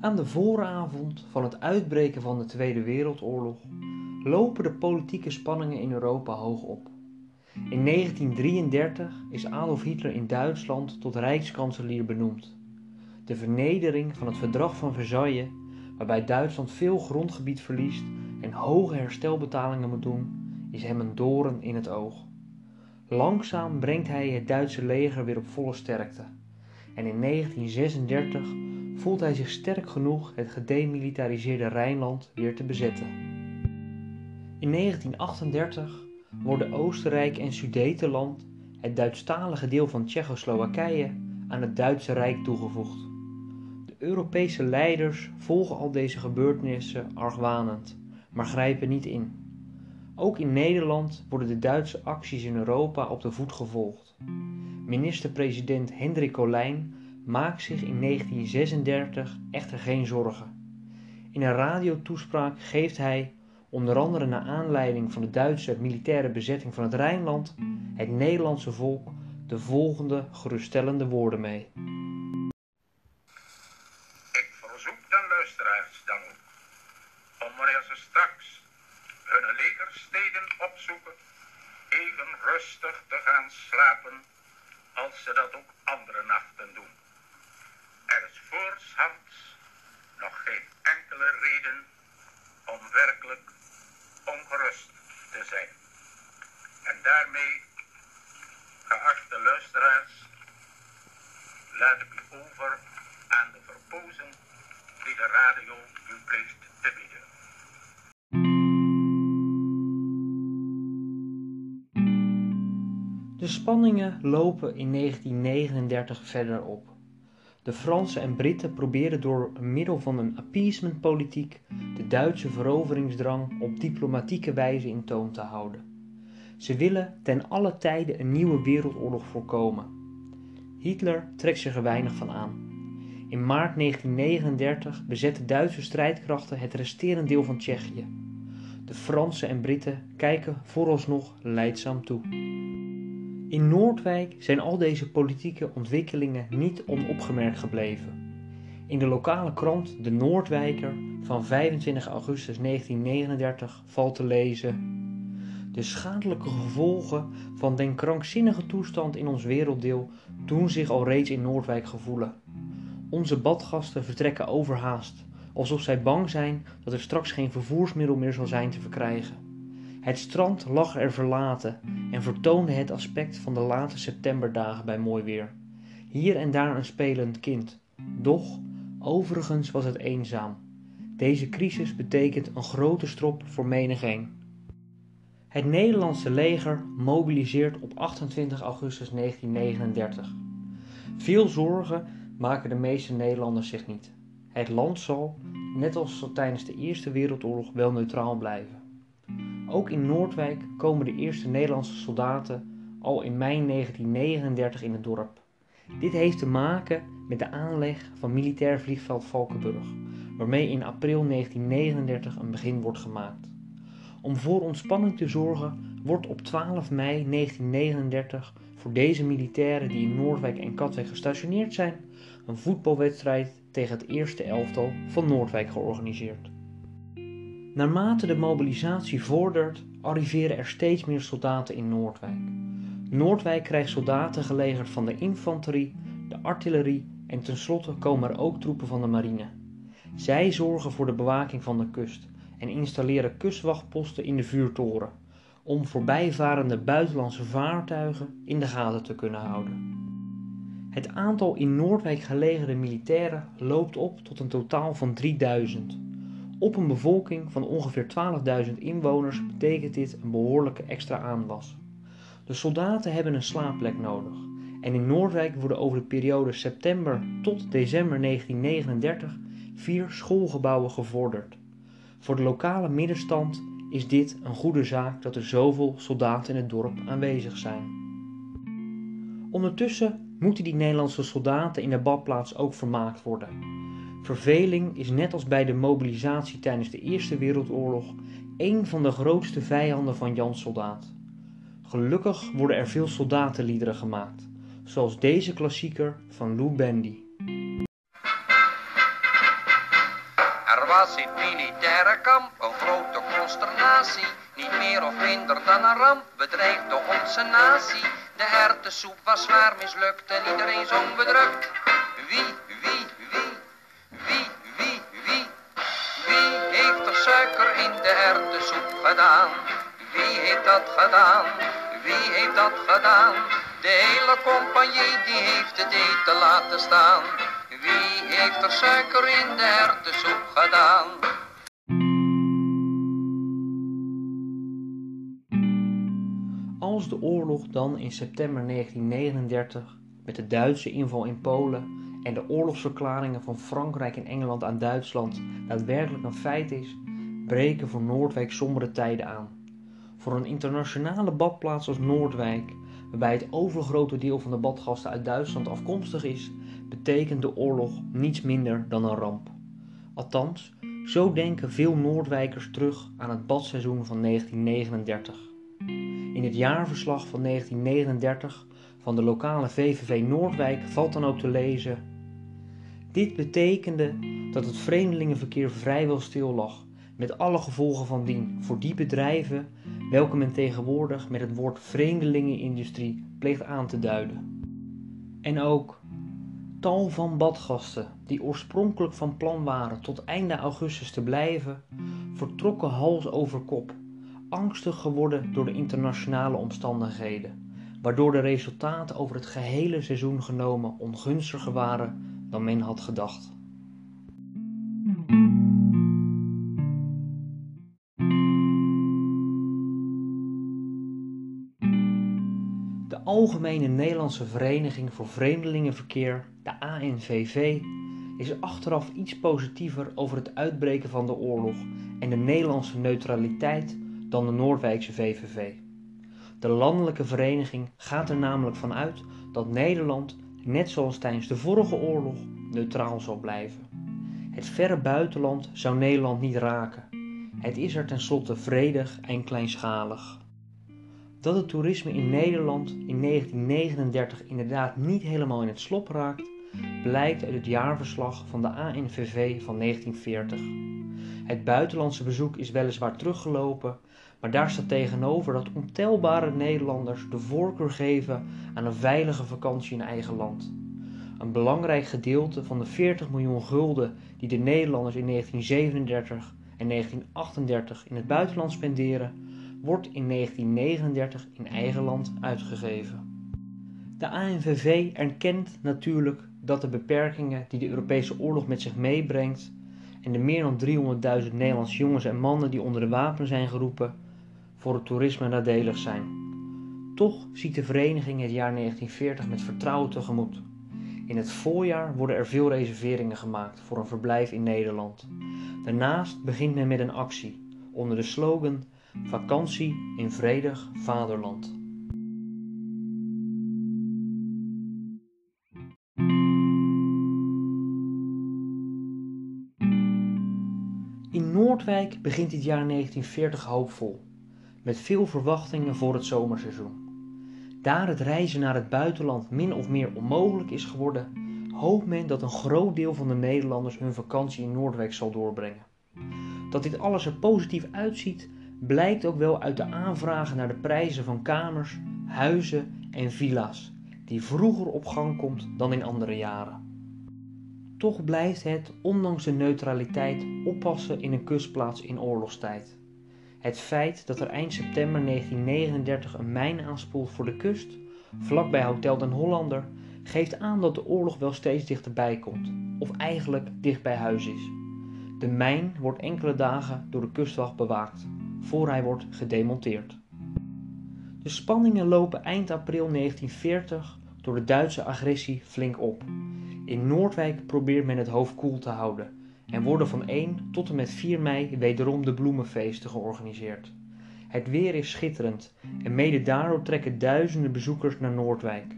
Aan de vooravond van het uitbreken van de Tweede Wereldoorlog lopen de politieke spanningen in Europa hoog op. In 1933 is Adolf Hitler in Duitsland tot rijkskanselier benoemd. De vernedering van het verdrag van Versailles, waarbij Duitsland veel grondgebied verliest en hoge herstelbetalingen moet doen, is hem een doorn in het oog. Langzaam brengt hij het Duitse leger weer op volle sterkte. En in 1936 voelt hij zich sterk genoeg het gedemilitariseerde Rijnland weer te bezetten. In 1938 worden Oostenrijk en Sudetenland, het Duitsstalige deel van Tsjechoslowakije, aan het Duitse Rijk toegevoegd. De Europese leiders volgen al deze gebeurtenissen argwanend, maar grijpen niet in. Ook in Nederland worden de Duitse acties in Europa op de voet gevolgd. Minister-president Hendrik Colijn maakt zich in 1936 echter geen zorgen. In een radiotoespraak geeft hij, onder andere naar aanleiding van de Duitse militaire bezetting van het Rijnland, het Nederlandse volk de volgende geruststellende woorden mee. Ik verzoek de luisteraars dan ook om wanneer ze straks hun legersteden opzoeken, even rustig te gaan slapen als ze dat ook andere nachten doen. Voorshands nog geen enkele reden om werkelijk ongerust te zijn. En daarmee, geachte luisteraars, laat ik u over aan de verpozen die de radio u pleegt te bieden. De spanningen lopen in 1939 verder op. De Fransen en Britten proberen door middel van een appeasementpolitiek de Duitse veroveringsdrang op diplomatieke wijze in toom te houden. Ze willen ten alle tijde een nieuwe wereldoorlog voorkomen. Hitler trekt zich er weinig van aan. In maart 1939 bezetten Duitse strijdkrachten het resterende deel van Tsjechië. De Fransen en Britten kijken vooralsnog leidzaam toe. In Noordwijk zijn al deze politieke ontwikkelingen niet onopgemerkt gebleven. In de lokale krant De Noordwijker van 25 augustus 1939 valt te lezen: De schadelijke gevolgen van den krankzinnige toestand in ons werelddeel doen zich al reeds in Noordwijk gevoelen. Onze badgasten vertrekken overhaast, alsof zij bang zijn dat er straks geen vervoersmiddel meer zal zijn te verkrijgen. Het strand lag er verlaten en vertoonde het aspect van de late septemberdagen bij mooi weer. Hier en daar een spelend kind. Doch, overigens was het eenzaam. Deze crisis betekent een grote strop voor menigeen. Het Nederlandse leger mobiliseert op 28 augustus 1939. Veel zorgen maken de meeste Nederlanders zich niet. Het land zal, net als tijdens de Eerste Wereldoorlog, wel neutraal blijven. Ook in Noordwijk komen de eerste Nederlandse soldaten al in mei 1939 in het dorp. Dit heeft te maken met de aanleg van militair vliegveld Valkenburg, waarmee in april 1939 een begin wordt gemaakt. Om voor ontspanning te zorgen wordt op 12 mei 1939 voor deze militairen die in Noordwijk en Katwijk gestationeerd zijn, een voetbalwedstrijd tegen het eerste elftal van Noordwijk georganiseerd. Naarmate de mobilisatie vordert, arriveren er steeds meer soldaten in Noordwijk. Noordwijk krijgt soldaten gelegerd van de infanterie, de artillerie en tenslotte komen er ook troepen van de marine. Zij zorgen voor de bewaking van de kust en installeren kustwachtposten in de vuurtoren om voorbijvarende buitenlandse vaartuigen in de gaten te kunnen houden. Het aantal in Noordwijk gelegerde militairen loopt op tot een totaal van 3000. Op een bevolking van ongeveer 12.000 inwoners betekent dit een behoorlijke extra aanwas. De soldaten hebben een slaapplek nodig en in Noordwijk worden over de periode september tot december 1939 vier schoolgebouwen gevorderd. Voor de lokale middenstand is dit een goede zaak dat er zoveel soldaten in het dorp aanwezig zijn. Ondertussen moeten die Nederlandse soldaten in de badplaats ook vermaakt worden. Verveling is net als bij de mobilisatie tijdens de Eerste Wereldoorlog een van de grootste vijanden van Jans soldaat. Gelukkig worden er veel soldatenliederen gemaakt, zoals deze klassieker van Lou Bendy. was het militaire kamp een grote consternatie. Niet meer of minder dan een ramp bedreigde onze natie. De erwtensoep was zwaar mislukt en iedereen zong bedrukt. Wie, de erwtensoep gedaan? Wie heeft dat gedaan? Wie heeft dat gedaan? De hele compagnie die heeft het eten laten staan. Wie heeft er suiker in de erwtensoep gedaan? Als de oorlog dan in september 1939 met de Duitse inval in Polen en de oorlogsverklaringen van Frankrijk en Engeland aan Duitsland daadwerkelijk een feit is, breken voor Noordwijk sombere tijden aan. Voor een internationale badplaats als Noordwijk, waarbij het overgrote deel van de badgasten uit Duitsland afkomstig is, betekent de oorlog niets minder dan een ramp. Althans, zo denken veel Noordwijkers terug aan het badseizoen van 1939. In het jaarverslag van 1939 van de lokale VVV Noordwijk valt dan ook te lezen: Dit betekende dat het vreemdelingenverkeer vrijwel stil lag, met alle gevolgen van dien voor die bedrijven welke men tegenwoordig met het woord vreemdelingenindustrie pleegt aan te duiden. En ook tal van badgasten die oorspronkelijk van plan waren tot einde augustus te blijven, vertrokken hals over kop, angstig geworden door de internationale omstandigheden, waardoor de resultaten over het gehele seizoen genomen ongunstiger waren dan men had gedacht. Algemene Nederlandse Vereniging voor Vreemdelingenverkeer, de ANVV, is achteraf iets positiever over het uitbreken van de oorlog en de Nederlandse neutraliteit dan de Noordwijkse VVV. De landelijke vereniging gaat er namelijk van uit dat Nederland, net zoals tijdens de vorige oorlog, neutraal zal blijven. Het verre buitenland zou Nederland niet raken. Het is er tenslotte vredig en kleinschalig. Dat het toerisme in Nederland in 1939 inderdaad niet helemaal in het slop raakt, blijkt uit het jaarverslag van de ANVV van 1940. Het buitenlandse bezoek is weliswaar teruggelopen, maar daar staat tegenover dat ontelbare Nederlanders de voorkeur geven aan een veilige vakantie in eigen land. Een belangrijk gedeelte van de 40 miljoen gulden die de Nederlanders in 1937 en 1938 in het buitenland spenderen, wordt in 1939 in eigen land uitgegeven. De ANVV erkent natuurlijk dat de beperkingen die de Europese oorlog met zich meebrengt en de meer dan 300.000 Nederlandse jongens en mannen die onder de wapen zijn geroepen, voor het toerisme nadelig zijn. Toch ziet de vereniging het jaar 1940 met vertrouwen tegemoet. In het voorjaar worden er veel reserveringen gemaakt voor een verblijf in Nederland. Daarnaast begint men met een actie onder de slogan Vakantie in vredig vaderland. In Noordwijk begint dit jaar 1940 hoopvol, met veel verwachtingen voor het zomerseizoen. Daar het reizen naar het buitenland min of meer onmogelijk is geworden, hoopt men dat een groot deel van de Nederlanders hun vakantie in Noordwijk zal doorbrengen. Dat dit alles er positief uitziet, blijkt ook wel uit de aanvragen naar de prijzen van kamers, huizen en villa's, die vroeger op gang komt dan in andere jaren. Toch blijft het, ondanks de neutraliteit, oppassen in een kustplaats in oorlogstijd. Het feit dat er eind september 1939 een mijn aanspoelt voor de kust, vlakbij Hotel den Hollander, geeft aan dat de oorlog wel steeds dichterbij komt, of eigenlijk dicht bij huis is. De mijn wordt enkele dagen door de kustwacht bewaakt, voor hij wordt gedemonteerd. De spanningen lopen eind april 1940 door de Duitse agressie flink op. In Noordwijk probeert men het hoofd koel te houden en worden van 1 tot en met 4 mei wederom de bloemenfeesten georganiseerd. Het weer is schitterend en mede daardoor trekken duizenden bezoekers naar Noordwijk.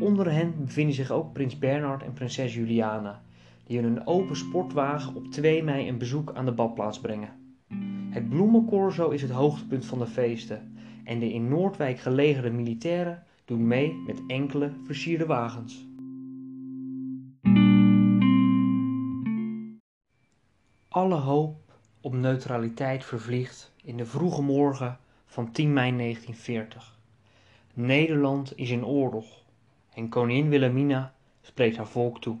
Onder hen bevinden zich ook prins Bernhard en prinses Juliana, die in een open sportwagen op 2 mei een bezoek aan de badplaats brengen. Het bloemencorso is het hoogtepunt van de feesten en de in Noordwijk gelegerde militairen doen mee met enkele versierde wagens. Alle hoop op neutraliteit vervliegt in de vroege morgen van 10 mei 1940. Nederland is in oorlog en koningin Wilhelmina spreekt haar volk toe.